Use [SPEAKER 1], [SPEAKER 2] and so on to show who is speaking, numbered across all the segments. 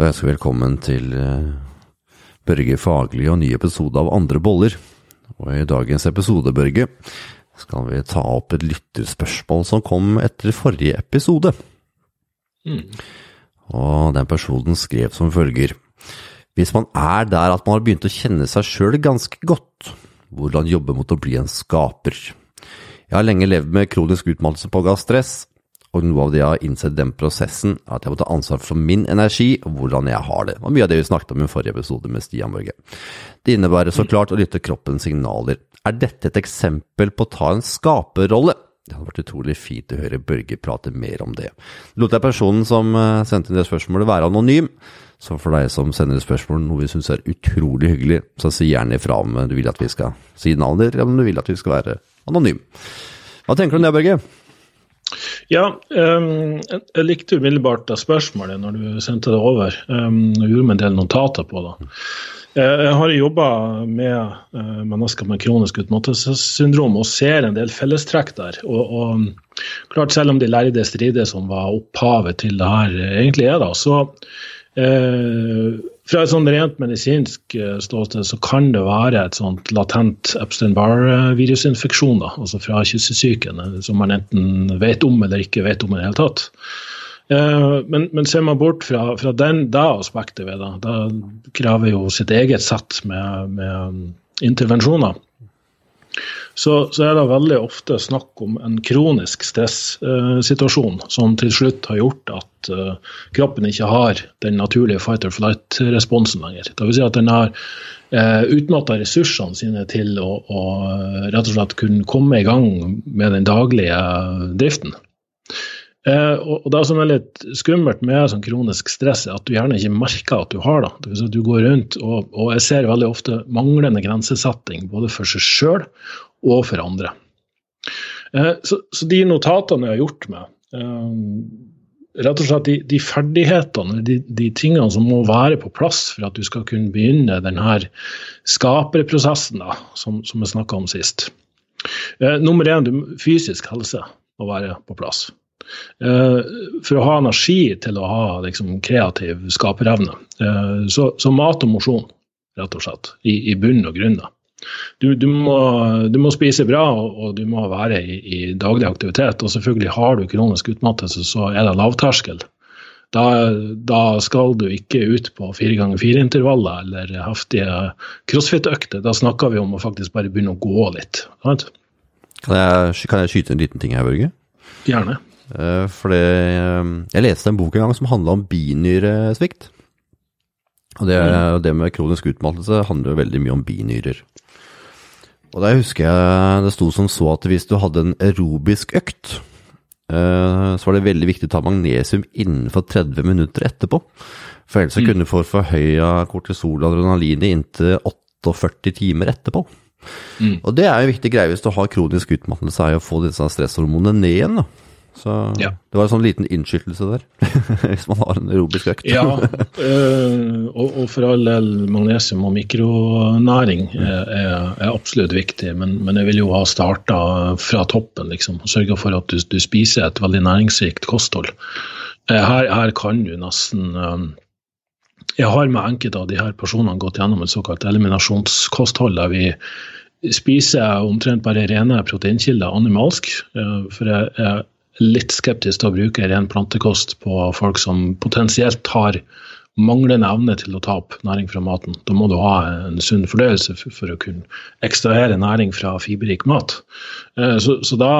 [SPEAKER 1] Da ønsker vi velkommen til eh, Børge Faglig og ny episode av Andre boller. Og i dagens episode, Børge, skal vi ta opp et lytterspørsmål som kom etter forrige episode.
[SPEAKER 2] Mm.
[SPEAKER 1] Og den personen skrev som følger. Hvis man er der at man har begynt å kjenne seg sjøl ganske godt, hvordan jobbe mot å bli en skaper? Jeg har lenge levd med kronisk utmattelse på stress, og noe av det jeg har innsett den prosessen, er at jeg må ta ansvar for min energi og hvordan jeg har det. Og mye av det vi snakket om i forrige episode med Stian Børge. Det innebærer så klart å lytte kroppens signaler. Er dette et eksempel på å ta en skaperrolle? Det hadde vært utrolig fint å høre Børge prate mer om det. Lot jeg personen som eh, sendte inn det spørsmålet være anonym, så for deg som sender spørsmål, noe vi syns er utrolig hyggelig, så si gjerne ifra om du vil at vi skal si navnet, eller om du vil at vi skal være anonym. Hva tenker du om det, Børge?
[SPEAKER 2] Ja, um, jeg likte umiddelbart det spørsmålet når du sendte det over. Um, gjorde meg en del notater på det. Uh, jeg har jobba med uh, mennesker med kronisk utmattelsessyndrom og ser en del fellestrekk der. Og, og, klart Selv om de lærde strider som var opphavet til det her egentlig er, da, så uh, fra et sånn rent medisinsk eh, ståsted så kan det være et sånt latent Epstein-Barr-virusinfeksjon, altså fra kyssesyken, eh, som man enten vet om eller ikke vet om i det hele tatt. Eh, men, men, ser man bort fra, fra den, det aspektet ved det, da krever jo sitt eget sett med, med intervensjoner så, så, er det veldig ofte snakk om en kronisk stressituasjon eh, som til slutt har gjort at eh, kroppen ikke har den naturlige fight or flight-responsen lenger. Det vil si at den har eh, utmatta ressursene sine til å, å, rett og slett kunne komme i gang med den daglige driften. Eh, og, Det som er litt skummelt med sånn kronisk stress, er at du gjerne ikke merker at du har det. det si du går rundt, og, og, jeg ser veldig ofte manglende grensesetting både for seg sjøl og for andre. Eh, så, så, de notatene jeg har gjort meg, eh, rett og slett de, de ferdighetene, de, de, tingene som må være på plass for at du skal kunne begynne denne skaperprosessen da, som, som jeg snakka om sist. Eh, nummer én, fysisk helse må være på plass. For å ha energi til å ha liksom, kreativ skaperevne. Så, så, mat og mosjon, rett og slett, i, i bunn og grunn. da du, du, må, du, må, spise bra og, og du må være i, i, daglig aktivitet. Og selvfølgelig har du kronisk utmattelse, så er det lavterskel. Da, da skal du ikke ut på fire ganger fire-intervaller eller heftige crossfit-økter. Da snakker vi om å faktisk bare begynne å gå litt.
[SPEAKER 1] Kan jeg, kan jeg skyte en liten ting her, Børge?
[SPEAKER 2] Gjerne.
[SPEAKER 1] Fordi for uh, jeg leste en bok en gang som handla om binyresvikt. Og det, mm. det, med kronisk utmattelse handler jo veldig mye om binyrer. Og der husker jeg det sto som så at hvis du hadde en aerobisk økt, eh, så var det veldig viktig å ta magnesium innenfor 30 minutter etterpå. For ellers mm. kunne du få forhøya kortisol og adrenalin i inntil 48 timer etterpå. Mm. Og det er jo viktig greie hvis du har kronisk utmattelse, er å få disse stresshormonene ned igjen. da. Så ja. det var en sånn liten innskytelse der, hvis man har en aerobisk økt.
[SPEAKER 2] ja, øh, og, og, for all del magnesium og mikronæring er, er absolutt viktig, men, men, jeg vil jo ha starta fra toppen, liksom. Sørga for at du, du, spiser et veldig næringsrikt kosthold. Eh, her, her kan du nesten Jeg har med enkelte av de her personene gått gjennom et såkalt eliminasjonskosthold, der vi spiser omtrent bare rene proteinkilder animalsk. For jeg, jeg litt skeptisk til å bruke ren plantekost på folk som potensielt har manglende evne til å ta opp næring fra maten. Da må du ha en sunn fordøyelse for, å kunne ekstrahere næring fra fiberrik mat. Eh, så, så da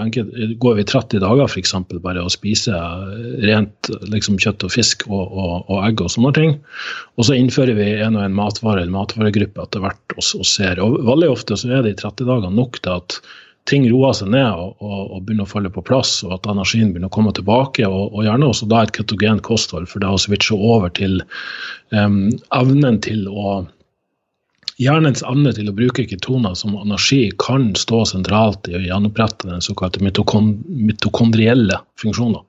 [SPEAKER 2] enkelt, går vi 30 dager f.eks. bare og spiser rent liksom, kjøtt og fisk og, og, og, egg og sånne ting. Og så innfører vi en og en matvare eller matvaregruppe etter hvert og, og ser. Og veldig ofte så er de 30 dagene nok til at ting roer seg ned og, og, og, begynner å falle på plass, og at energien begynner å komme tilbake. Og, og gjerne også da et ketogent kosthold, for det å switche over til um, evnen til å Hjernens evne til å bruke ketoner som energi kan stå sentralt i å gjenopprette den såkalte mitokondrielle funksjoner.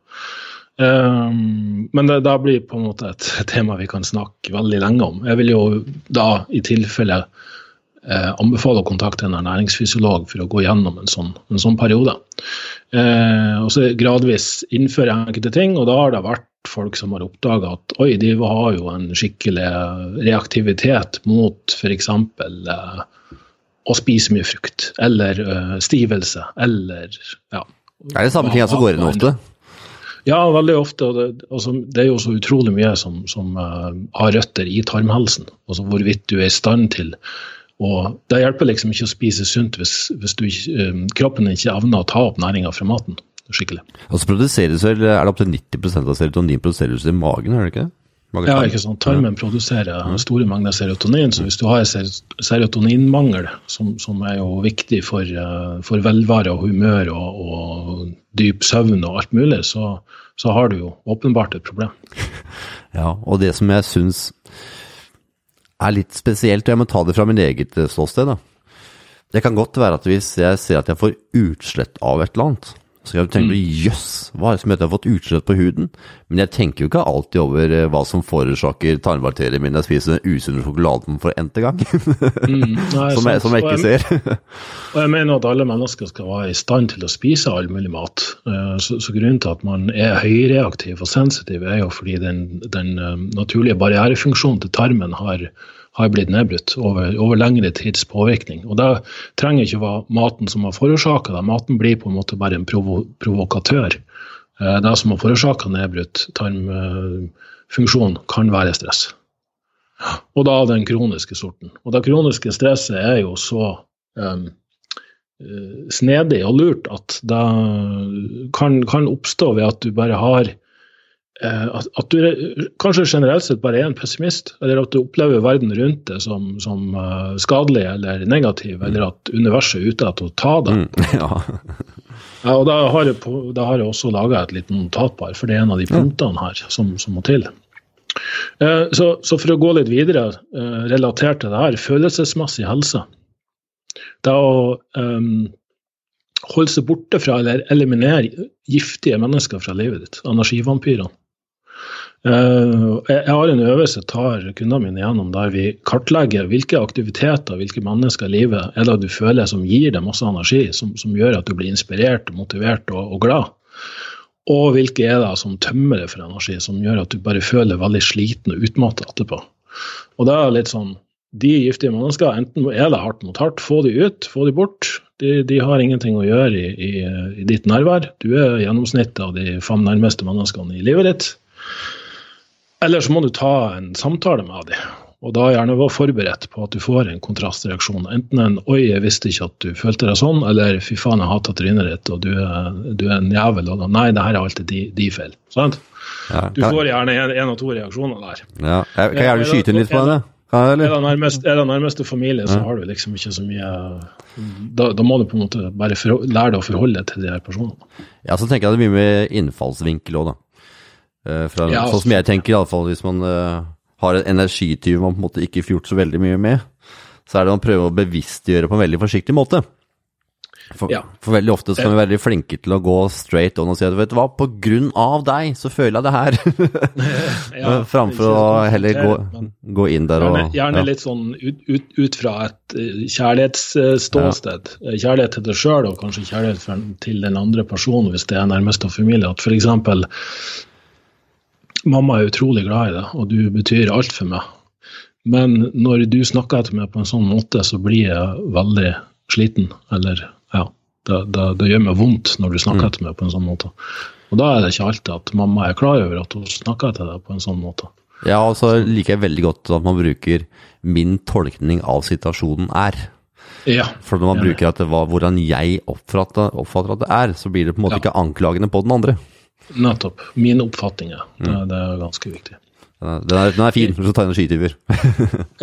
[SPEAKER 2] Um, men det, det, blir på en måte et tema vi kan snakke veldig lenge om. Jeg vil jo da i tilfelle eh, anbefaler å kontakte en ernæringsfysiolog for å gå gjennom en sånn, en sånn periode. Eh, og så gradvis innføre enkelte ting, og da har det vært folk som har oppdaga at oi, de har jo en skikkelig reaktivitet mot f.eks. Eh, å spise mye frukt, eller eh, stivelse, eller ja.
[SPEAKER 1] Er det samme ting som går inn ofte?
[SPEAKER 2] Ja, veldig ofte. og Det, altså, det er jo så utrolig mye som, som uh, har røtter i tarmhelsen. Altså hvorvidt du er i stand til og Det hjelper liksom ikke å spise sunt hvis, hvis du, um, kroppen ikke evner å ta opp næringa fra maten skikkelig.
[SPEAKER 1] Og så produseres vel, Er det opptil 90 av serotonin produseres i magen, er det ikke det?
[SPEAKER 2] Ja, ikke sant. Tarmen produserer store mengder serotonin, så hvis du har serotoninmangel, som, som er jo viktig for, eh, for velvære og humør og, og, dyp søvn og alt mulig, så, så, har du jo åpenbart et problem.
[SPEAKER 1] Ja, og det som jeg syns er litt spesielt, og jeg må ta det fra min eget eh, ståsted, da. Det kan godt være at hvis jeg ser at jeg får utslett av et eller annet, så jeg tenker jøss, mm. jøss, hva er det som heter jeg har fått utslett på huden? Men jeg tenker jo ikke alltid over eh, hva som forårsaker tarmbakterier når jeg spiser den usunne sjokoladen for n-te gang. mm, nei, som, jeg, som, jeg, ikke ser.
[SPEAKER 2] og jeg mener at alle mennesker skal være i stand til å spise all mulig mat. Eh, så, så grunnen til at man er høyreaktiv og sensitiv, er jo fordi den, den eh, naturlige barrierefunksjonen til tarmen har har blitt nedbrutt over, over, lengre tids påvirkning. Og Det trenger ikke være maten som har forårsaka det. Maten blir på en måte bare en provo provokatør. Eh, det som har forårsaka nedbrutt tarmfunksjon, kan være stress. Og da den kroniske sorten. Og det kroniske stresset er jo så um, snedig og lurt at det kan, kan oppstå ved at du bare har at, at, du kanskje generelt sett bare er en pessimist, eller at du opplever verden rundt deg som, som uh, skadelig eller negativ, eller at universet er ute etter å ta deg. Mm, ja. ja. og da har, jeg, da har jeg også laga et lite notatbar, for det er en av de punktene her som, som må til. Uh, så, så, for å gå litt videre, uh, relatert til det her, følelsesmessig helse. Det å um, holde seg borte fra eller eliminere giftige mennesker fra livet ditt, energivampyrene. Eh, jeg har en øvelse jeg tar kundene mine gjennom der vi kartlegger hvilke aktiviteter hvilke mennesker i livet er det du føler som gir deg masse energi, som, som gjør at du blir inspirert, motivert og, og, glad. Og hvilke er det som tømmer deg for energi, som gjør at du bare føler veldig sliten og utmattet etterpå. Og det er litt sånn, De giftige mennesker, enten er det hardt mot hardt, få de ut, få de bort. De, de har ingenting å gjøre i, i, i ditt nærvær. Du er gjennomsnittet av de fem nærmeste menneskene i livet ditt. Eller så må du ta en samtale med dem. Og da gjerne være forberedt på at du får en kontrastreaksjon. Enten en 'oi, jeg visste ikke at du følte deg sånn', eller 'fy faen, jeg hater trynet ditt', og du er, du er, en jævel. Og da 'nei, det her er alltid de, de feil'. Sant? Ja, du får gjerne en og to reaksjoner der.
[SPEAKER 1] Ja, Kan jeg gjerne skyte inn litt på det?
[SPEAKER 2] Er det, nærmest, er det nærmeste familie, så har du liksom ikke så mye Da, da må du på en måte bare for, lære deg å forholde deg til de her personene.
[SPEAKER 1] Ja, så tenker jeg det er mye med innfallsvinkel òg, da. Eh, fra, ja, sånn som jeg tenker, iallfall hvis man uh, har en energityv man på en måte ikke får gjort så veldig mye med, så er det å prøve å bevisstgjøre på en veldig forsiktig måte. For, ja. for veldig ofte så kan vi være veldig flinke til å gå straight on og si at vet du hva, på grunn av deg så føler jeg det her. ja, Framfor å heller gå, gå, inn der og
[SPEAKER 2] Gjerne, gjerne litt sånn ut, ut, ut, fra et eh, kjærlighetsståsted. Kjærlighet til deg sjøl og kanskje kjærlighet til den andre personen hvis det er nærmeste familie. At f.eks mamma er utrolig glad i deg, og du betyr alt for meg. Men når du snakker etter meg på en sånn måte, så blir jeg veldig sliten. Eller ja, det, det, det gjør meg vondt når du snakker mm. etter meg på en sånn måte. Og da er det ikke alltid at mamma er klar over at hun snakker til deg på en sånn måte.
[SPEAKER 1] Ja, og så liker jeg veldig godt at man bruker 'min tolkning av situasjonen er'.
[SPEAKER 2] Ja,
[SPEAKER 1] For når man bruker at det var hvordan jeg oppfatter, oppfatter at det er, så blir det på en måte ja. ikke anklagende på den andre.
[SPEAKER 2] Nettopp. Mine oppfatninger. Det, mm. det er ganske viktig.
[SPEAKER 1] Den er, den er fin for å ta energityver.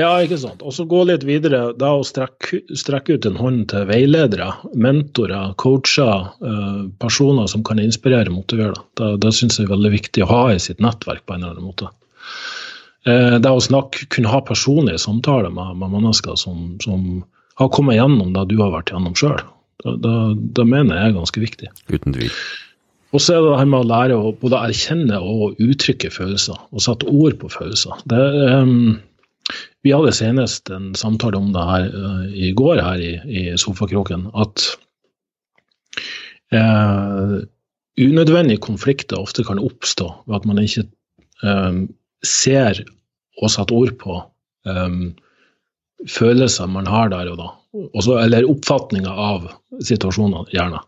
[SPEAKER 2] ja, ikke sant. Og så gå litt videre. Da å strekke, strekke, ut en hånd til veiledere, mentorer, coacher, uh, personer som kan inspirere og motivere. Det, det syns jeg er veldig viktig å ha i sitt nettverk på en eller annen måte. Uh, det å snakke, kunne ha personlige samtaler med, med mennesker som, som, har kommet gjennom det du har vært gjennom sjøl. Det, mener jeg er ganske viktig.
[SPEAKER 1] Uten tvil.
[SPEAKER 2] Og så er det det her med å lære å både erkjenne og uttrykke følelser, og sette ord på følelser. Det, um, vi hadde senest en samtale om det her uh, i går her i, i sofakroken, at uh, unødvendige konflikter ofte kan oppstå ved at man ikke um, ser og setter ord på um, følelser man har der og da. Også, eller oppfatninger av situasjonene, gjerne.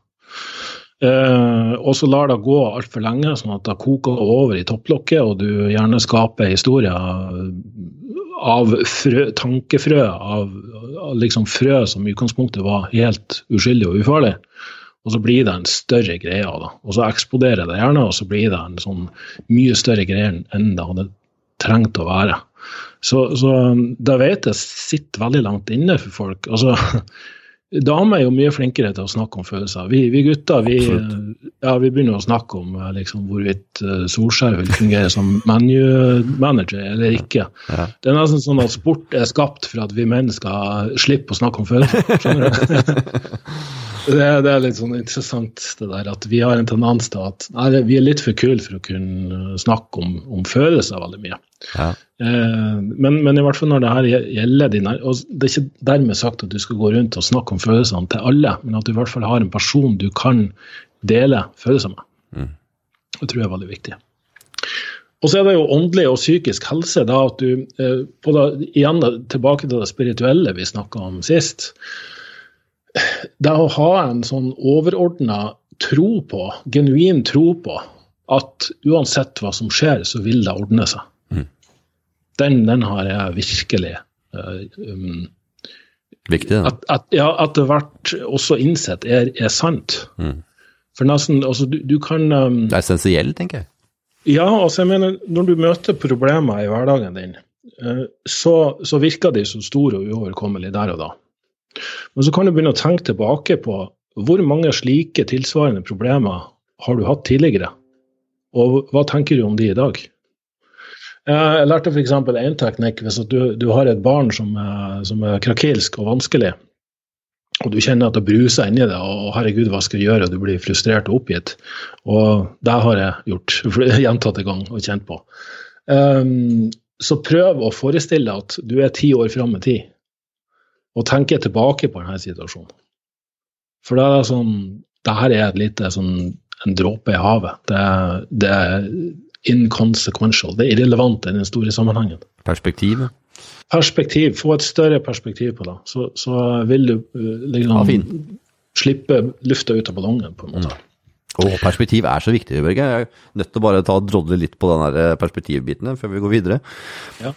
[SPEAKER 2] Uh, og så lar det gå altfor lenge, sånn at det koker over i topplokket, og du gjerne skaper historier av frø, tankefrø, av, av liksom frø som i utgangspunktet var helt uskyldig og ufarlig. Og så blir det en større greie av. Og så eksploderer det gjerne, og så blir det en sånn mye større greie enn det hadde trengt å være. Så, så da vet jeg sitter veldig langt inne for folk. Altså, Damer er jo mye flinkere til å snakke om følelser. Vi, vi gutter vi, ja, vi, begynner å snakke om eh, liksom, hvorvidt uh, Solskjær vil fungere som manager eller ikke. Ja. Det er nesten sånn at sport er skapt for at vi menn skal slippe å snakke om følelser. Skjønner du? det, det, er litt sånn interessant det der at vi har en tendens til at nei, vi er litt for kule for å kunne snakke om, om følelser veldig mye. Ja. Eh, men, men, i hvert fall når det her gjelder dine, og Det er ikke dermed sagt at du skal gå rundt og snakke om følelsene til alle, men at du i hvert fall har en person du kan dele følelser med. Mm. Det tror jeg er veldig viktig. Og så er det jo åndelig og psykisk helse. da at du, eh, på da, Igjen tilbake til det spirituelle vi snakka om sist. Det å ha en sånn overordna tro på, genuin tro på, at uansett hva som skjer, så vil det ordne seg den, den har jeg virkelig uh, um,
[SPEAKER 1] Viktig, da.
[SPEAKER 2] At, at, ja, at det ble også innsett er, er sant. Mm. For nesten, altså, du, du kan um,
[SPEAKER 1] Det er essensielt, tenker jeg.
[SPEAKER 2] Ja, altså jeg mener, når du møter problemer i hverdagen din, uh, så, så, virker de så store og uoverkommelige der og da. Men så kan du begynne å tenke tilbake på hvor mange slike tilsvarende problemer har du hatt tidligere, og hva tenker du om de i dag? Jeg lærte f.eks. én teknikk. Hvis du, du, har et barn som er, som er, krakilsk og vanskelig, og du kjenner at det bruser inni deg, og herregud, hva skal jeg gjøre, og du blir frustrert og oppgitt. Og det har jeg gjort gjentatte ganger og kjent på. Um, så prøv å forestille deg at du er ti år fram i tid, og tenke tilbake på denne situasjonen. For det er sånn det her er et lite sånn en dråpe i havet. Det, det, inconsequential. Det er irrelevant i den store sammenhengen.
[SPEAKER 1] Perspektiv?
[SPEAKER 2] Perspektiv. Få et større perspektiv på det. Så, så vil du uh, liksom ja, slippe lufta ut av ballongen, på en måte. Mm.
[SPEAKER 1] Og perspektiv er så viktig, Børge. Jeg er nødt til å bare ta drodle litt på den eh, perspektivbiten før vi går videre. Ja.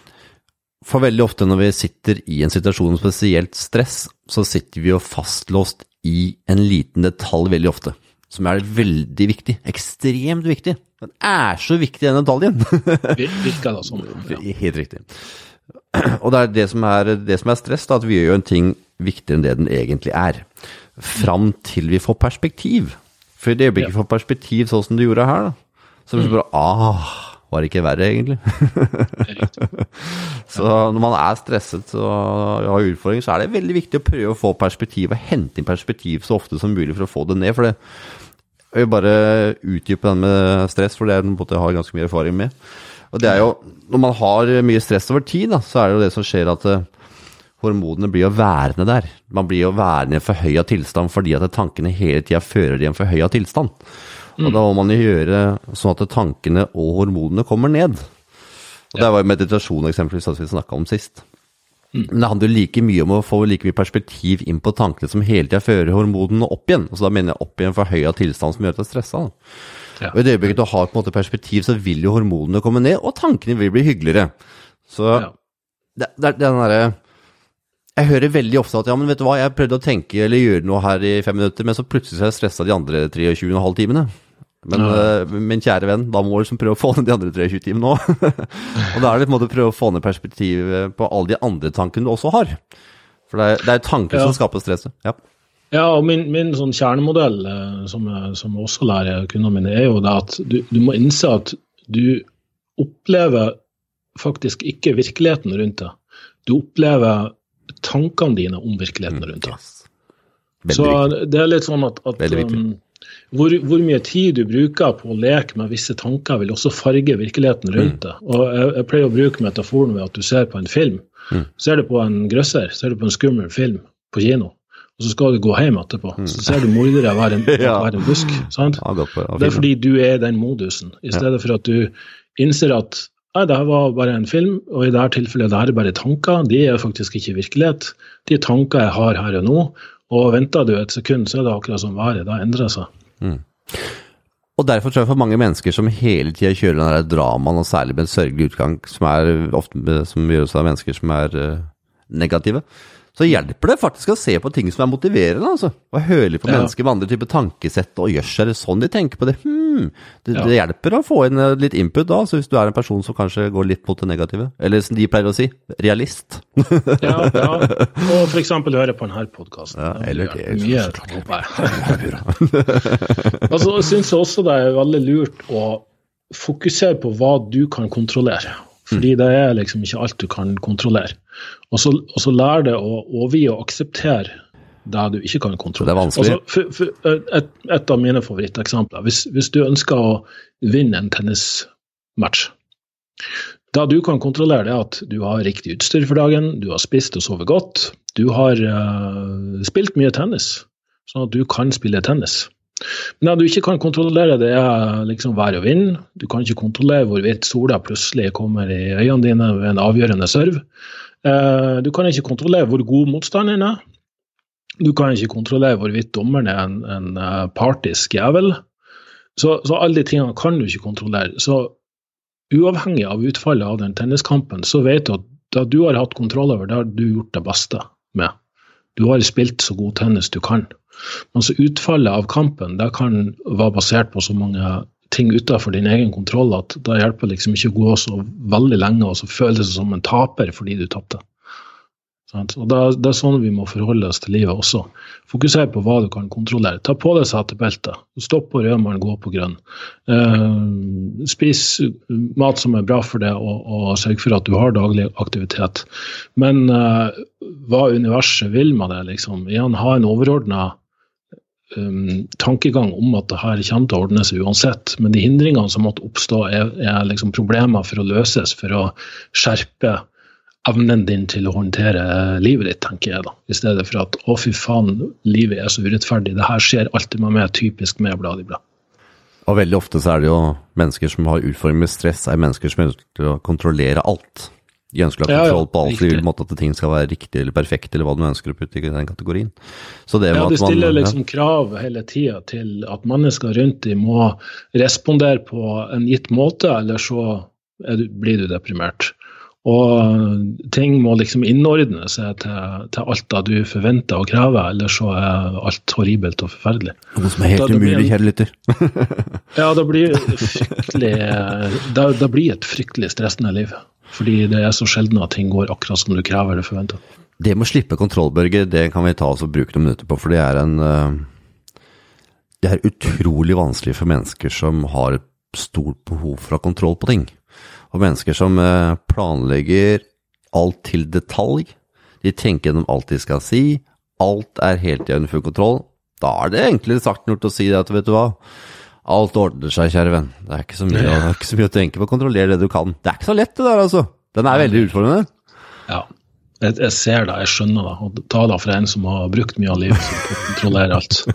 [SPEAKER 1] For veldig ofte når vi sitter i en situasjon, spesielt stress, så sitter vi jo fastlåst i en liten detalj veldig ofte. Som er veldig viktig. Ekstremt viktig. Den er så viktig, den detaljen.
[SPEAKER 2] Virker det som.
[SPEAKER 1] Ja. Helt riktig. Og det er det som er, det som er stress, da, at vi gjør jo en ting viktigere enn det den egentlig er. Fram til vi får perspektiv. For i det øyeblikket vi får perspektiv sånn som du gjorde her, da, så blir det bare ah, var det ikke verre, egentlig? så når man er stresset og har utfordringer, så er det veldig viktig å prøve å få perspektiv og hente inn perspektiv så ofte som mulig for å få det ned. For det, jeg vil bare utdype den med stress, for det er noe jeg har ganske mye erfaring med. Og det er jo, Når man har mye stress over tid, da, så er det jo det som skjer at uh, hormonene blir jo værende der. Man blir jo værende i en forhøya tilstand fordi at tankene hele tida fører til en forhøya tilstand. Og mm. da må man jo gjøre sånn at tankene og hormonene kommer ned. Og Det var jo meditasjon eksempelvis som vi snakka om sist. Mm. Men det handler jo like mye om å få like mye perspektiv inn på tankene som hele tida fører hormonene opp igjen. Altså Da mener jeg opp igjen en forhøya tilstand som gjør at du er stressa. Ja. Og I det øyeblikket du har på en måte perspektiv, så vil jo hormonene komme ned, og tankene vil bli hyggeligere. Så ja. det, det, det er den derre jeg hører veldig ofte at ja, men vet du hva, jeg prøvde å tenke eller gjøre noe her i fem minutter, men så plutselig er jeg stressa de andre 23,5 timene. Men ja. uh, min kjære venn, da må du liksom prøve å få ned de andre 23 timene òg. og da er det på en måte å prøve å få ned perspektivet på alle de andre tankene du også har. For det er, det er tanker ja. som skaper stresset. Ja.
[SPEAKER 2] Ja, og min, min sånn kjernemodell eh, som, jeg, som jeg også lærer kundene mine, er jo det at du, du, må innse at du opplever faktisk ikke virkeligheten rundt deg. Du opplever tankene dine om virkeligheten mm, rundt deg. Mm, yes. Så det er litt sånn at, at um, hvor, hvor, mye tid du bruker på å leke med visse tanker, vil også farge virkeligheten rundt deg. Og jeg, jeg, pleier å bruke metaforen ved at du ser på en film. Mm. Ser du på en grøsser, ser du på en skummel film på kino, og så skal du gå hjem etterpå. Mm. Så ser du mordere være en, ja. være en busk. sant? Det er fordi du er i den modusen, i stedet for at du innser at Nei, det her var bare en film, og i dette tilfellet det her er bare tanker. De er faktisk ikke virkelighet. De tanker jeg har her og nå. Og venter du et sekund, så er det akkurat som været. da endrer det seg. Mm.
[SPEAKER 1] Og derfor tror jeg for mange mennesker som hele tida kjører den der dramaen, og særlig med en sørgelig utgang, som, er ofte, som gjøres av mennesker som er uh, negative, så hjelper det faktisk å se på ting som er motiverende. altså. Og høre på ja. mennesker med andre typer tankesett og jøss, er det sånn de tenker på det? Hmm. Det, ja. det, hjelper å få inn eh, litt input da, altså hvis du er en person som kanskje går litt mot det negative. Eller som de pleier å si, realist.
[SPEAKER 2] ja, ja. Og eksempel høre på denne podkasten.
[SPEAKER 1] Ja, eller det.
[SPEAKER 2] Mye, altså, jeg syns også det er veldig lurt å fokusere på hva du kan kontrollere. Fordi det er liksom ikke alt du kan kontrollere. Og så, og så lær deg å overgi og akseptere det du ikke kan kontrollere.
[SPEAKER 1] Det er vanskelig.
[SPEAKER 2] Altså, for, for, et, et, av mine favoritteksempler. Hvis, hvis, du ønsker å vinne en tennismatch Det du kan kontrollere, er at du har riktig utstyr for dagen, du har spist og sovet godt, du har uh, spilt mye tennis, sånn at du kan spille tennis. Men det du ikke kan kontrollere, det er liksom vær og vind. Du kan ikke kontrollere hvorvidt sola plutselig kommer i øynene dine ved en avgjørende serve. Eh, du kan ikke kontrollere hvor god motstanderen er. Du kan ikke kontrollere hvorvidt dommeren er en, en eh, partisk jævel. Så, så, alle de tingene kan du ikke kontrollere. Så uavhengig av utfallet av den tenniskampen, så vet du at da du har hatt kontroll over det, har du gjort det beste med. Du har spilt så god tennis du kan. Altså Utfallet av kampen det kan være basert på så mange ting utenfor din egen kontroll at da hjelper det liksom ikke å gå så veldig lenge og så føles det som en taper fordi du tapte. Og det, er sånn vi må forholde oss til livet også. Fokusere på hva du kan kontrollere. Ta på deg setebeltet. Stopp på rødmannen, gå på grønn. Eh, spis mat som er bra for deg, og, og sørg for at du har daglig aktivitet. Men eh, hva universet vil med det, liksom. Igjen, ha en overordna um, tankegang om at det her kommer til å ordne seg uansett. Men de hindringene som måtte oppstå, er, er liksom problemer for å løses, for å skjerpe evnen din til å håndtere livet ditt, tenker jeg da. I stedet for at å, fy faen, livet er så urettferdig. Det her skjer alltid med meg, typisk med blad i blad.
[SPEAKER 1] Og veldig ofte så er det jo mennesker som har utfordringer med stress, er mennesker som ønsker å kontrollere alt. De ønsker å ha kontroll på alt, de måte at ting skal være riktig eller perfekt, eller hva du ønsker å putte i den kategorien.
[SPEAKER 2] Så det ja, de stiller man, liksom krav hele tida til at mennesker rundt dem må respondere på en gitt måte, eller så du, blir du deprimert. Og ting må liksom innordne seg til, til alt det du forventer og krever, ellers så er alt horribelt og forferdelig.
[SPEAKER 1] Noe som er helt da, umulig, kjære lytter.
[SPEAKER 2] ja, det blir, fryktelig, det, det blir et fryktelig stressende liv. Fordi det er så sjelden at ting går akkurat som du krever eller forventer.
[SPEAKER 1] Det med å slippe kontroll, Børge, det kan vi ta oss og bruke noen minutter på. For det er en eh, Det er utrolig vanskelig for mennesker som har et stort behov for å ha kontroll på ting. Og mennesker som eh, planlegger alt til detalj. De tenker gjennom alt de skal si. Alt er helt i full kontroll. Da er det enklere sagt gjort å si det at vet du hva, Alt ordner seg, kjære venn. Det er ikke så mye, ja. ikke så mye å tenke på. Kontroller det du kan. Det er ikke så lett, det der, altså. Den er veldig utfordrende.
[SPEAKER 2] Ja, jeg, jeg ser det, jeg skjønner det. Og ta det fra en som har brukt mye av livet sitt på å kontrollere alt.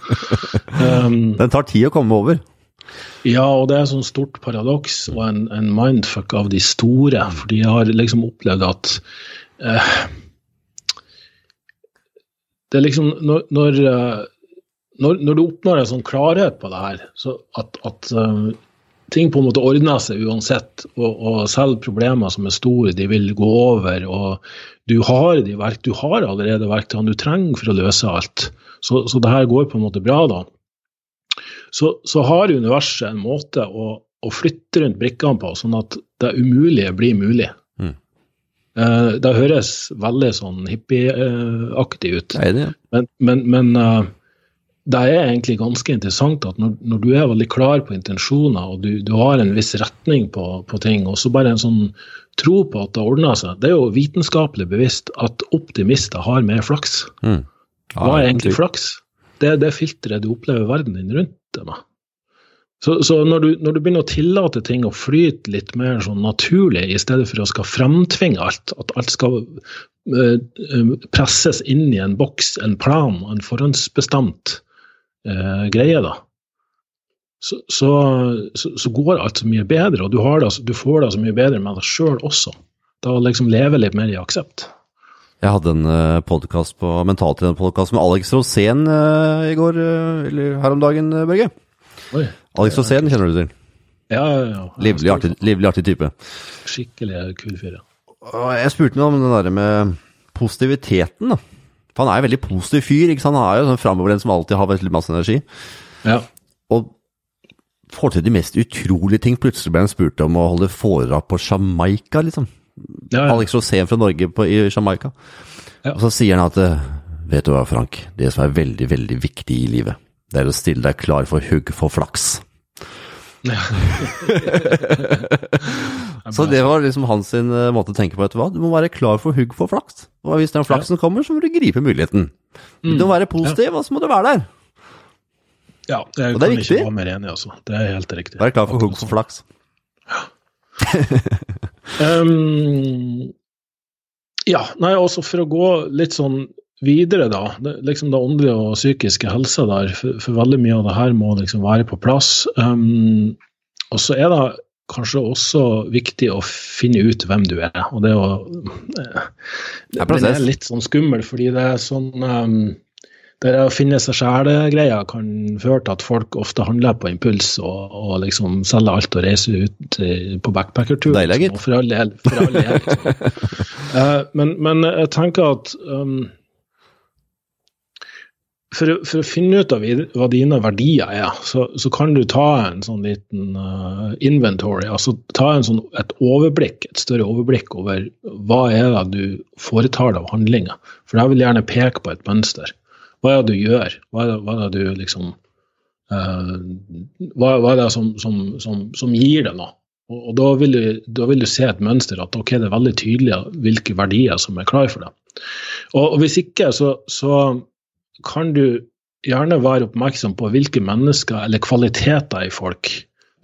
[SPEAKER 1] Um, Den tar tid å komme over.
[SPEAKER 2] Ja, og det er et sånn stort paradoks og en, en, mindfuck av de store. Fordi jeg har liksom opplevd at eh, Det er liksom Når, når når, når, du oppnår en sånn klarhet på det her, så at, at uh, ting på en måte ordner seg uansett, og, og, selv problemer som er store, de vil gå over. og Du har de verk, du har allerede verktøyene du trenger for å løse alt. Så, så det her går på en måte bra, da. Så, så har universet en måte å, å, flytte rundt brikkene på, sånn at det umulige blir mulig. Mm. Uh, det høres veldig sånn hippieaktig ut.
[SPEAKER 1] det det.
[SPEAKER 2] Men, men, men uh, det er egentlig ganske interessant at når, når, du er veldig klar på intensjoner, og du, du har en viss retning på, på, ting, og så bare en sånn tro på at det ordner seg Det er jo vitenskapelig bevisst at optimister har mer flaks. Mm. Ja, Hva er egentlig flaks? Det er det filteret du opplever verden din rundt sitter med. Så, så når, du, når, du, begynner å tillate ting å flyte litt mer sånn naturlig, i stedet for å skal fremtvinge alt, at alt skal uh, presses inn i en boks, en plan, en forhåndsbestemt uh, greie, da, så, så, så, går alt så mye bedre, og du, det, du får det så mye bedre med deg sjøl også. Da liksom leve litt mer i aksept.
[SPEAKER 1] Jeg hadde en uh, podkast på mentaltrenerpodkast med Alex Rosén uh, i går, uh, eller her om dagen, Børge. Oi. Alex Rosén kjenner du til?
[SPEAKER 2] Ja, ja, ja.
[SPEAKER 1] Livlig artig, livlig, artig type.
[SPEAKER 2] Skikkelig kul fyr, ja.
[SPEAKER 1] Jeg spurte ham om det der med positiviteten, da. For han er jo veldig positiv fyr. ikke sant? Han er jo sånn framoverlent som alltid har veldig masse energi.
[SPEAKER 2] Ja.
[SPEAKER 1] Og får til de mest utrolige ting. Plutselig ble han spurt om å holde foredrag på Jamaica, liksom. Ja, ja. Alex Rosén fra Norge på, i Jamaica. Ja. Og så sier han at Vet du hva, Frank. Det som er veldig, veldig viktig i livet, det er å stille deg klar for hugg for flaks. så det var liksom hans eh, måte å tenke på. Vet du hva? Du må være klar for hugg for flaks. Og hvis den flaksen kommer, så må du gripe muligheten. Du må være positiv, og så må du være der.
[SPEAKER 2] Ja, jeg og det er kan viktig. ikke være mer enig, altså. Det er helt riktig.
[SPEAKER 1] Være klar for hugg for flaks.
[SPEAKER 2] Ja. um, ja, nei, også for å gå litt sånn videre, da. Det, liksom det åndelige og psykiske helsa der, for, for, veldig mye av det her må liksom være på plass. Um, og så er det kanskje også viktig å finne ut hvem du er. Og det, å, eh, det, det er litt sånn skummel, fordi det er sånn um, det å finne seg sjæl-greia kan føre til at folk ofte handler på impuls og, og liksom selger alt og reiser ut på backpackertur.
[SPEAKER 1] Deilig,
[SPEAKER 2] liksom, for all del. For all del liksom. uh, men, men, jeg tenker at um, for, for, å finne ut av hva dine verdier er, så, så kan du ta en sånn liten uh, inventory. altså Ta sånn, et overblikk, et større overblikk over hva er det du foretar deg av handlinger. For jeg vil gjerne peke på et mønster. Hva er det du gjør? Hva er det, hva er det du liksom uh, hva, hva, er det som, som, som, som gir deg noe? Og, og da, vil du, da, vil du, se et mønster at okay, det er veldig tydelig hvilke verdier som er klar for deg. Og, og hvis ikke, så, så, kan du gjerne være oppmerksom på hvilke mennesker eller kvaliteter i folk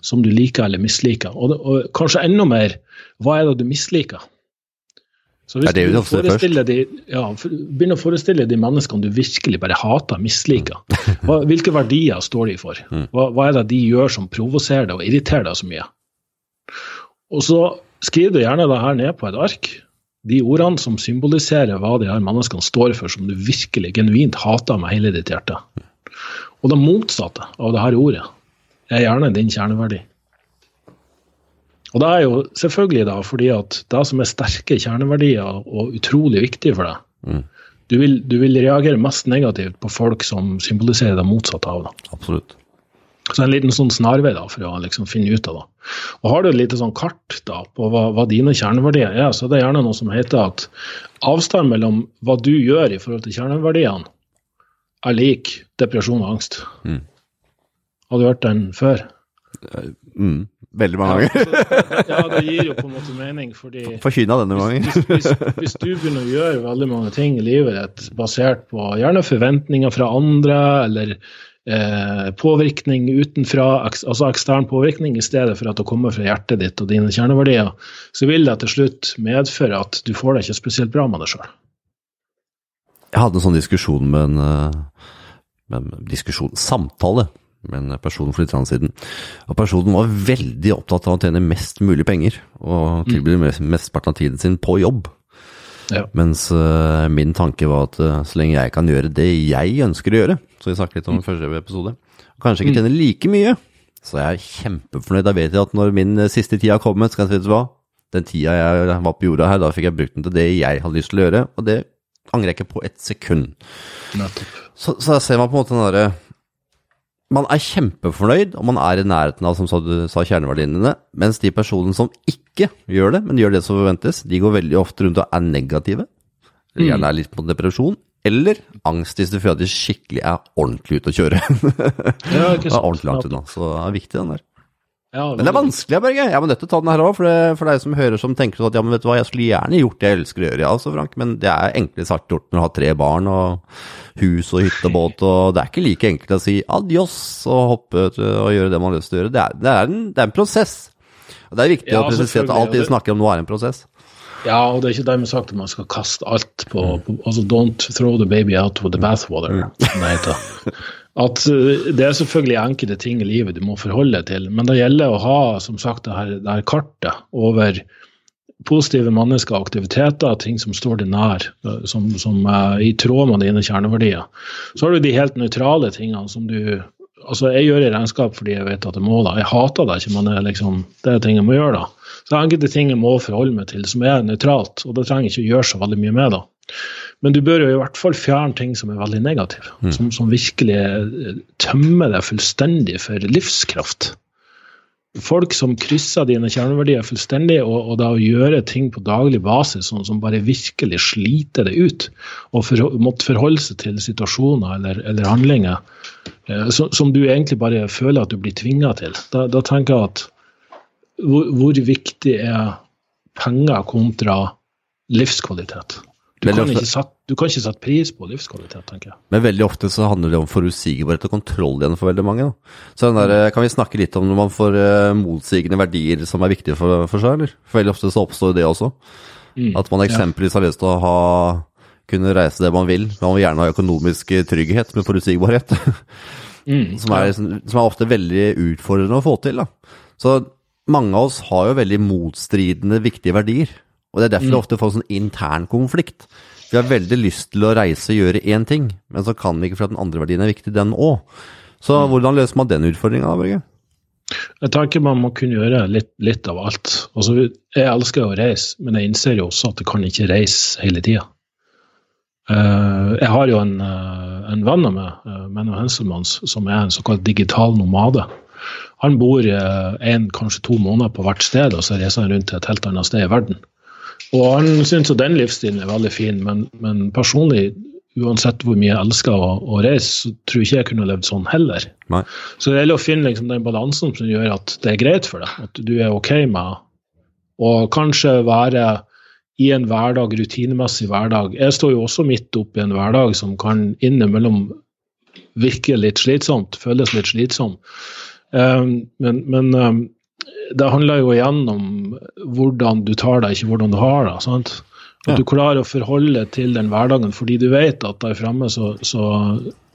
[SPEAKER 2] som du liker eller misliker. Og, og kanskje enda mer, hva er det du misliker? Så hvis du de, ja, begynner å forestille de menneskene du virkelig bare hater, misliker, hva, hvilke verdier står de for? Mm. Hva, hva, er det de gjør som provoserer deg og irriterer deg så mye? Og så skriver du gjerne det her ned på et ark, de ordene som symboliserer hva de her menneskene står for, som du virkelig genuint hater med hele ditt hjerte. Og det motsatte av det her ordet er gjerne din kjerneverdi. Og det er jo selvfølgelig da fordi at det som er sterke kjerneverdier og utrolig viktig for deg, mm. du, vil, du, vil, reagere mest negativt på folk som symboliserer det motsatte av det.
[SPEAKER 1] Absolutt.
[SPEAKER 2] Så en liten sånn snarvei da, for å liksom finne ut av det. Og Har du et lite sånn kart da, på hva, hva, dine kjerneverdier er, så er det gjerne noe som heter at avstand mellom hva du gjør i forhold til kjerneverdiene, er lik depresjon og angst. Mm. Har du hørt den før?
[SPEAKER 1] Mm. Veldig mange ganger.
[SPEAKER 2] Ja, ja, det gir jo på en måte mening, fordi
[SPEAKER 1] Forkynna denne gangen.
[SPEAKER 2] Hvis, hvis, hvis, du begynner å gjøre veldig mange ting i livet ditt basert på gjerne forventninger fra andre, eller eh, påvirkning utenfra, altså ekstern påvirkning, i stedet for at det kommer fra hjertet ditt og dine kjerneverdier, så vil det til slutt medføre at du får det ikke spesielt bra med deg sjøl.
[SPEAKER 1] Jeg hadde en sånn diskusjon med en, eh, med en diskusjon, samtale med en person for litt siden. Og personen var veldig opptatt av å tjene mest mulig penger, og tilby mm. mesteparten av tiden sin på jobb. Ja. Mens uh, min tanke var at uh, så lenge jeg kan gjøre det jeg ønsker å gjøre, så vi snakket litt om mm. første episode, og kanskje ikke mm. tjene like mye, så er jeg kjempefornøyd. Da vet jeg at når min siste tid har kommet, så kan jeg si hva, den tida jeg var på jorda her, da fikk jeg brukt den til det jeg hadde lyst til å gjøre, og det angrer jeg ikke på et sekund. Så, så ser man på en måte den derre man er kjempefornøyd, og man er i nærheten av som du sa, kjerneverdiene dine, mens de personene som ikke gjør det, men gjør det som forventes, de går veldig ofte rundt og er negative. Eller gjerne er litt på depresjon. Eller angst hvis du føler at de skikkelig er ordentlig ute å kjøre. ja, ikke sant. er ordentlig langt unna, så det er viktig den der.
[SPEAKER 2] Ja,
[SPEAKER 1] Men det er vanskelig, Børge. Jeg må nødt til å ta den her òg, for, det- for deg som hører som tenker at ja, men vet du hva, jeg skulle gjerne gjort det jeg elsker å gjøre, ja, altså, Frank, men det er enklere sagt gjort når du har tre barn og hus og hytte og båt, og det er ikke like enkelt å si adios og hoppe og gjøre det man har lyst til å gjøre. Det er, det er, en, det er en prosess. Og det er viktig
[SPEAKER 2] Ja,
[SPEAKER 1] å presisere at alt vi snakker om nå er en prosess.
[SPEAKER 2] Ja, og det er ikke dermed sagt at man skal kaste alt på, på Altså don't throw the baby out with the bathwater, som det heter. At uh, Det er selvfølgelig enkelte ting i livet du må forholde deg til, men det gjelder å ha som sagt, det her, det her kartet over positive mennesker og aktiviteter, ting som står deg nær, uh, som, som er i tråd med dine kjerneverdier. Så har du de helt nøytrale tingene som du Altså, Jeg gjør i regnskap fordi jeg vet at jeg må da. Jeg hater det ikke, men det er, liksom, det er ting jeg må gjøre. da. Så det er enkelte ting jeg må forholde meg til som er nøytralt, og det trenger jeg ikke å gjøre så veldig mye med. da. Men du bør jo i hvert fall fjerne ting som er veldig negative, som, som virkelig eh, tømmer deg fullstendig for livskraft. Folk som krysser dine kjerneverdier fullstendig, og, og da å gjøre ting på daglig basis sånn som bare virkelig sliter det ut, og for, måtte forholde seg til situasjoner eller, eller handlinger eh, som, som du egentlig bare føler at du blir tvinga til. Da, da tenker jeg at hvor, hvor viktig er penger kontra livskvalitet? Du kan,
[SPEAKER 1] ofte-
[SPEAKER 2] satt du kan ikke sette pris på livskvalitet, tenker jeg.
[SPEAKER 1] Men veldig ofte så handler det om forutsigbarhet og kontroll igjen for veldig mange. Da. Så den der, kan vi snakke litt om når man får eh, motsigende verdier som er viktige for, for seg, eller? For veldig ofte så oppstår det også. At man eksempelvis har lyst til å ha kunne reise det man vil. Man vil gjerne ha økonomisk trygghet med forutsigbarhet. som, er, som er ofte veldig utfordrende å få til. Da. Så mange av oss har jo veldig motstridende viktige verdier. Og det er derfor det ofte får sånn intern konflikt. Vi har veldig lyst til å reise og gjøre én ting, men så kan vi ikke for at den andre verdien er viktig, den òg. Så hvordan løser man den utfordringa, Børge?
[SPEAKER 2] Jeg tenker man må kunne gjøre litt, litt av alt. Altså, jeg elsker å reise, men jeg innser jo også at jeg kan ikke reise hele tida. jeg har jo en, eh, en venn av meg, uh, Menno Henselmanns, som er en såkalt digital nomade. Han bor en, kanskje to måneder på hvert sted, og så reiser han rundt til et helt annet sted i verden. Og han syns jo den livsstilen er veldig fin, men, men personlig, uansett hvor mye jeg elsker å, å reise, så tror jeg ikke jeg kunne levd sånn heller.
[SPEAKER 1] Nei.
[SPEAKER 2] Så det gjelder å finne liksom den balansen som gjør at det er greit for deg, at du er OK med å kanskje være i en hverdag, rutinemessig hverdag. Jeg står jo også midt oppi en hverdag som kan innimellom virke litt slitsomt, føles litt slitsom. Um, men, men um, det handler jo igjen om hvordan du tar deg, ikke hvordan du har det. sant? At du klarer å forholde til den hverdagen, fordi du vet at der fremme så, så,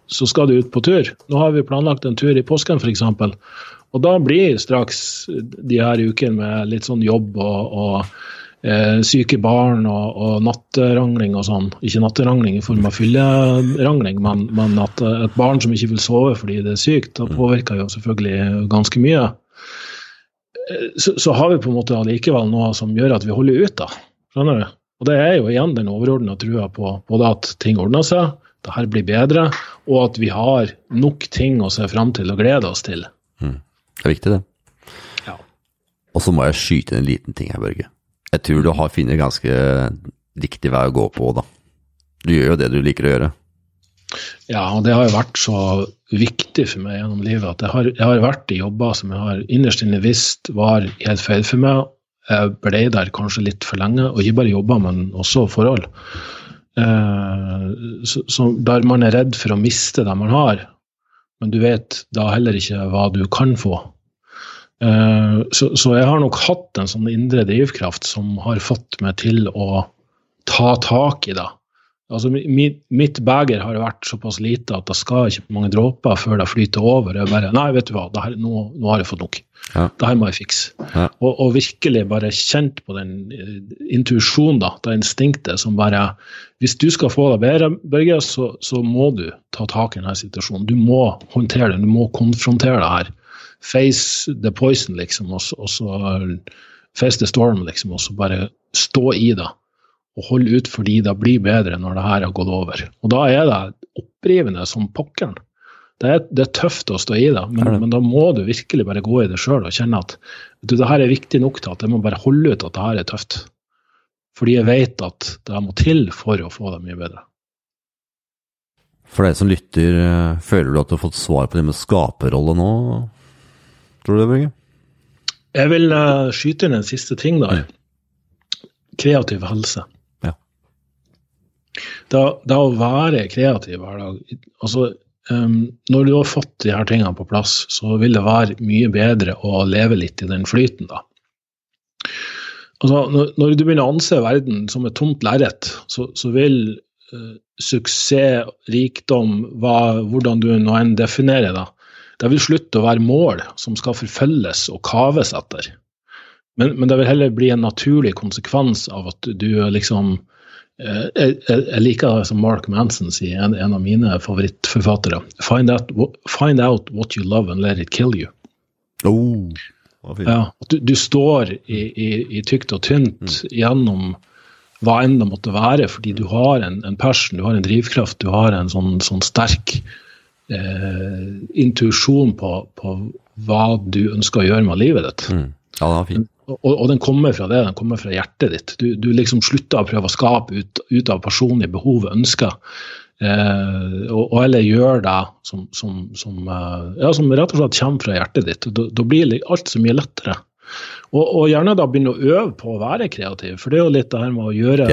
[SPEAKER 2] så skal du ut på tur. Nå har vi planlagt en tur i påsken f.eks. Og da blir straks de her ukene med litt sånn jobb og, og eh, syke barn og, og natterangling og sånn. Ikke natterangling i form av fyllerangling, men, men at et barn som ikke vil sove fordi det er sykt, da påvirker jo selvfølgelig ganske mye. Så, så har vi på en måte allikevel noe som gjør at vi holder ut, da. Skjønner du? Og det er jo igjen den overordna trua på både at ting ordner seg, det her blir bedre, og at vi har nok ting å se fram til og glede oss til.
[SPEAKER 1] Det er viktig, det.
[SPEAKER 2] Ja.
[SPEAKER 1] Og så må jeg skyte inn en liten ting her, Børge. Jeg tror du har funnet ganske riktig vei å gå på, da. Du gjør jo det du liker å gjøre.
[SPEAKER 2] Ja, og det har jo vært så viktig for meg gjennom livet at jeg har, jeg har vært i jobber som jeg har innerst inne visst var helt feil for meg. Jeg ble der kanskje litt for lenge, og ikke bare jobber, men også forhold. Eh, så, så der man er redd for å miste det man har, men du vet da heller ikke hva du kan få. Eh, så, så jeg har nok hatt en sånn indre drivkraft som har fått meg til å ta tak i det. Altså, mitt, mitt beger har vært såpass lite at det skal ikke mange dråper før det flyter over. Jeg bare, nei, vet du hva, det her, nå, nå har jeg fått nok.
[SPEAKER 1] Ja.
[SPEAKER 2] Det her må jeg fikse.
[SPEAKER 1] Ja.
[SPEAKER 2] Og, og virkelig bare kjent på den eh, intuisjonen, da, det instinktet som bare Hvis du skal få det bedre, Børge, så, så må du ta tak i denne situasjonen. Du må håndtere det, du må konfrontere det her. Face the poison, liksom, og så face the storm, liksom, og så bare stå i det og holde ut fordi det blir bedre når det her har gått over. Og da er det opprivende som pokkeren. Det er, det er tøft å stå i det, men,
[SPEAKER 1] det?
[SPEAKER 2] men da må du virkelig bare gå i det sjøl og kjenne at du, det her er viktig nok til at jeg må bare holde ut at det her er tøft. Fordi jeg vet at det må til for å få det mye bedre.
[SPEAKER 1] For deg som lytter, eh, føler du at du har fått svar på det med skaperrolle nå? Tror du det, Børge?
[SPEAKER 2] Jeg vil uh, skyte inn en siste ting der. Kreativ helse. Det, det å være kreativ hver dag altså, um, Når du har fått de her tingene på plass, så vil det være mye bedre å leve litt i den flyten, da. Altså, når, når du begynner å anse verden som et tomt lerret, så, så, vil uh, suksess, rikdom, hva, hvordan du nå enn definerer det, det vil slutte å være mål som skal forfølges og kaves etter. Men, men, det vil heller bli en naturlig konsekvens av at du liksom jeg, jeg, liker det som Mark Manson sier, en, en av mine favorittforfattere. Find out, find out, what you love and let it kill you.
[SPEAKER 1] Oh,
[SPEAKER 2] ja, du, du, står i, i, i, tykt og tynt mm. gjennom hva enn det måtte være, fordi du har en, en passion, du har en drivkraft, du har en sånn, sånn sterk eh, intuisjon på, på, hva du ønsker å gjøre med livet ditt.
[SPEAKER 1] Mm. Ja, det var fint.
[SPEAKER 2] Og, og, den kommer fra det, den kommer fra hjertet ditt. Du, du liksom slutter å prøve å skape ut, ut av personlige behov og ønsker. Eh, og, og, eller gjør det som, som, som, eh, ja, som, rett og slett kommer fra hjertet ditt. Da, da blir alt så mye lettere. Og, og, gjerne da begynne å øve på å være kreativ, for det er jo litt det her med å gjøre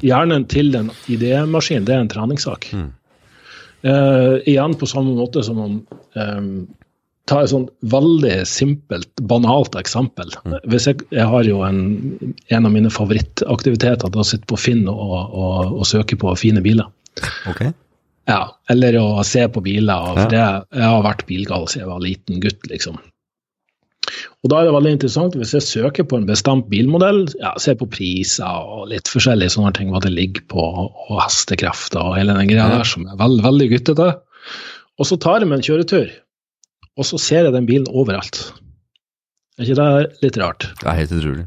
[SPEAKER 2] hjernen til en idémaskin. Det er en treningssak. Mm. Eh, igjen på samme måte som om um, Ta et sånn veldig simpelt, banalt eksempel. Mm. Hvis jeg, jeg, har jo en, en av mine favorittaktiviteter å sitte på Finn og, og, og, søke på fine biler.
[SPEAKER 1] Okay.
[SPEAKER 2] Ja, Eller å se på biler. For det, jeg har vært bilgal siden jeg var liten gutt. liksom. Og Da er det veldig interessant hvis jeg søker på en bestemt bilmodell, ja, ser på priser og litt forskjellige sånne ting, hva det ligger på, og hestekrefter og hele den greia der, som er veld, veldig guttete. Og så tar jeg meg en kjøretur, og så ser jeg den bilen overalt. Er ikke det litt rart?
[SPEAKER 1] Det er helt utrolig.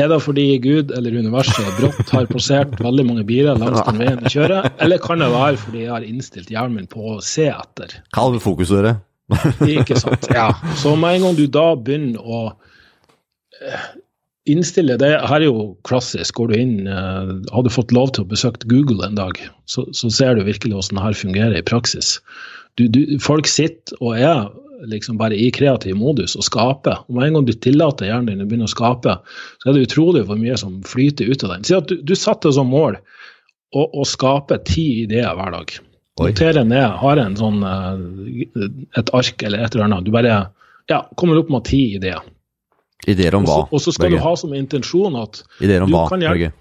[SPEAKER 2] Er det fordi Gud eller universet brått har passert veldig mange biler langs den veien jeg kjører, eller kan det være fordi jeg har innstilt hjernen min på å se etter?
[SPEAKER 1] Kalv fokus, dere.
[SPEAKER 2] Ikke sant. Ja. Så med en gang du da begynner å eh, innstille det Her er jo klassisk. Går du inn uh, Har du fått lov til å besøke Google en dag, så, så ser du virkelig hvordan det her fungerer i praksis. Du, du, folk sitter og er liksom bare i kreativ modus og skape. Og med en gang du tillater hjernen din å begynne å skape, så er det utrolig hvor mye som flyter ut av den. Si at du, du satte som mål å, å skape ti ideer hver dag. Notere ned, har en sånn, eh, et ark eller et eller annet. Du bare ja, kommer opp med ti ideer.
[SPEAKER 1] Ideer om hva?
[SPEAKER 2] Og så skal Børge. du ha som intensjon at
[SPEAKER 1] Ideer om hva,
[SPEAKER 2] Børge?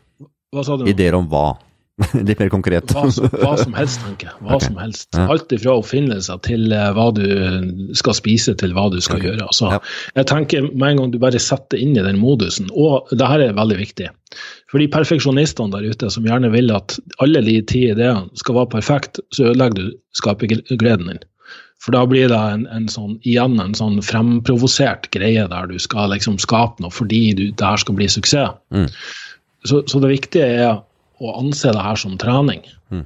[SPEAKER 2] Hva sa du?
[SPEAKER 1] Ideer om hva? Litt mer konkret.
[SPEAKER 2] Hva som, hva som helst, tenker jeg. Hva okay. som helst. Ja. Alt ifra oppfinnelser til uh, hva du skal spise, til hva du skal okay. gjøre. Altså, ja. Jeg tenker Med en gang du bare setter inn i den modusen, og det her er veldig viktig For de perfeksjonistene der ute som gjerne vil at alle de ti ideene skal være perfekt, så ødelegger du skapergleden din. For da blir det en, en sånn, igjen en sånn fremprovosert greie der du skal liksom skape noe fordi du, det her skal bli suksess. Mm. Så, så, det viktige er å anse det her som trening. Mm.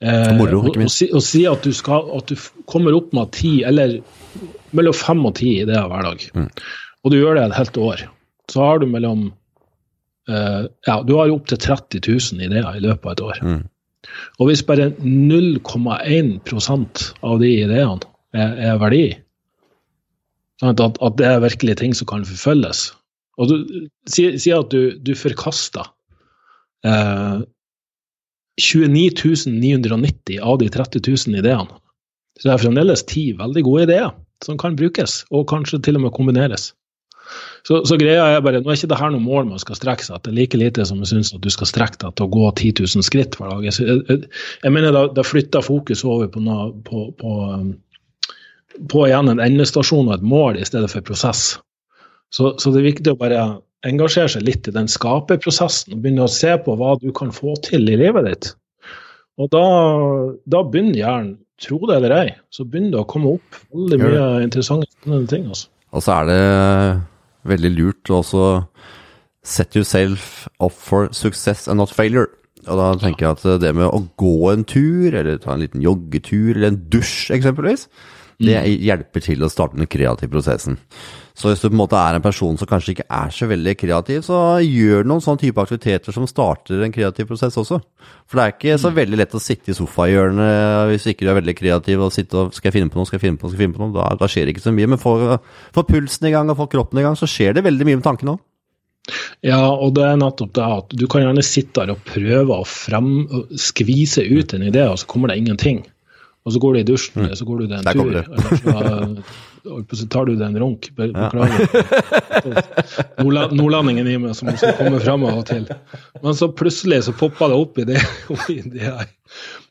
[SPEAKER 1] Eh, moro, ikke minst.
[SPEAKER 2] Å, si, å, si at du, skal, at du kommer opp med ti, eller mellom fem og ti ideer hver dag. Mm. Og du gjør det et helt år. Så har du mellom eh, Ja, du har opptil 30 000 ideer i løpet av et år. Mm. Og hvis bare 0,1% av de ideene er, er verdi, at, at, det er virkelig ting som kan forfølges og du, Si, si at du, du forkaster eh, 29 990 av de 30 000 ideene. Så det er fremdeles ti veldig gode ideer som kan brukes, og kanskje til og med kombineres. Så, så greia er bare, Nå er ikke det her noe mål man skal strekke seg etter, like lite som jeg syns at du skal strekke deg til å gå 10 000 skritt hver dag. Jeg, jeg, jeg mener da, da flytter fokus over på, noe, på, på, på, igjen en endestasjon og et mål i stedet for prosess. Så, så det er viktig å bare engasjere seg litt i den skaperprosessen og begynne å se på hva du kan få til i livet ditt. Og da, da begynner hjernen, tro det eller ei, så begynner det å komme opp veldig mye interessante ting. Altså.
[SPEAKER 1] Og så er det veldig lurt å også set yourself up for success and not failure. Og da tenker jeg at det med å gå en tur, eller ta en liten joggetur, eller en dusj eksempelvis, Det hjelper til å starte den kreative prosessen. Så hvis du på en måte er en person som kanskje ikke er så veldig kreativ, så gjør noen sånne type aktiviteter som starter en kreativ prosess også. For det er ikke så veldig lett å sitte i sofahjørnet hvis ikke du er veldig kreativ og sitte og skal jeg finne på noe, skal jeg finne på noe, skal jeg finne på noe. Da, da skjer det ikke så mye. Men for, for pulsen i gang og for kroppen i gang, så skjer det veldig mye med tankene òg.
[SPEAKER 2] Ja, og det er nettopp det at du kan gjerne sitte der og prøve å frem, skvise ut en idé, og så kommer det ingenting. Og så går du i dusjen, mm. så går du deg en tur,
[SPEAKER 1] det.
[SPEAKER 2] eller så, så tar du deg en runk. Be- Beklager. Ja. nordlandingen i meg som også kommer fram av og til. Men så plutselig så poppa det opp i det, i det her.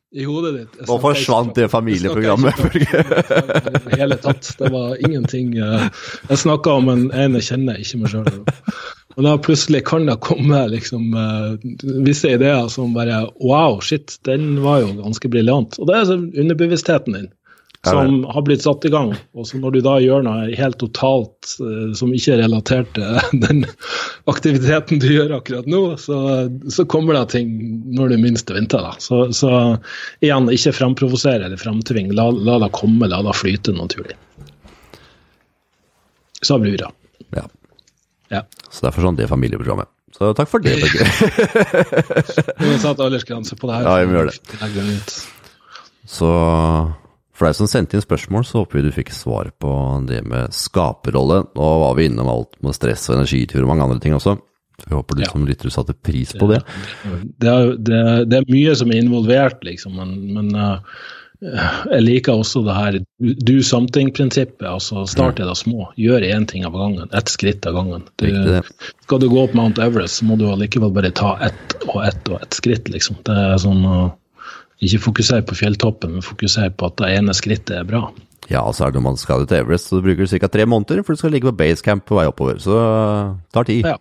[SPEAKER 2] I hodet ditt. Jeg
[SPEAKER 1] Nå forsvant det familieprogrammet.
[SPEAKER 2] om det hele tatt. Det var ingenting eh, Jeg snakka om en ene kjenner, ikke meg sjøl. Og da plutselig kan det komme liksom eh, visse ideer som bare Wow, shit, den var jo ganske briljant. Og det er sånn underbevisstheten din som har blitt satt i gang. Og så når du da gjør noe helt totalt eh, som ikke er relatert til den aktiviteten du gjør akkurat nå, så, så kommer det ting når du minst venter. Da. Så, så igjen, ikke framprovosere eller framtving. La, la det komme, la det flyte naturlig. Så blir det
[SPEAKER 1] Ja.
[SPEAKER 2] Ja.
[SPEAKER 1] Så derfor sånn det familieprogrammet. Så takk for det, Børge.
[SPEAKER 2] Vi har satt aldersgrense på det her.
[SPEAKER 1] Ja, vi må gjøre det. Så for deg som sendte inn spørsmål, så håper vi du fikk svar på det med skaperrolle. Nå var vi innom alt med stress og energitur og mange andre ting også. Vi håper du
[SPEAKER 2] Ja.
[SPEAKER 1] som lytter satte pris på det.
[SPEAKER 2] Det er, det, det er mye som er involvert, liksom, men, men eh, jeg liker også det her do something-prinsippet. altså Start i det små. Gjør én ting av gangen. Ett skritt av gangen. Du, skal du gå opp Mount Everest, så må du allikevel bare ta ett og ett og ett skritt. liksom. Det er sånn Ikke fokusere på fjelltoppen, men fokusere på at det ene skrittet er bra.
[SPEAKER 1] Ja, og så er det når man skal til Everest, så bruker du ca. tre måneder, for du skal ligge på basecamp på vei oppover. Så det tar tid.
[SPEAKER 2] Ja.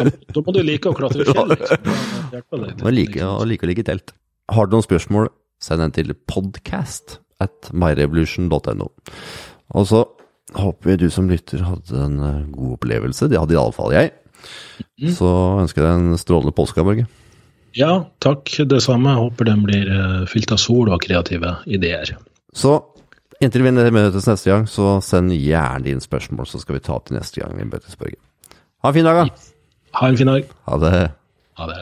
[SPEAKER 2] Da, da må du like å klatre fjell. liksom. Da hjelper det litt,
[SPEAKER 1] Og like, og like å ligge i telt. Har du noen spørsmål, send den til podcast at myrevolution.no. Og så håper vi du som lytter hadde en eh, god opplevelse. Det hadde iallfall jeg. Så ønsker jeg deg en strålende påske, Børge.
[SPEAKER 2] Ja, takk. Det samme. Jeg håper den blir eh, fylt av sol og kreative ideer.
[SPEAKER 1] Så inntil vi møtes neste gang, så send gjerne inn spørsmål, så skal vi ta opp til neste gang vi møtes, Børge. Ha en fin dag, da.
[SPEAKER 2] Ha en fin dag.
[SPEAKER 1] Ha det.
[SPEAKER 2] Ha det.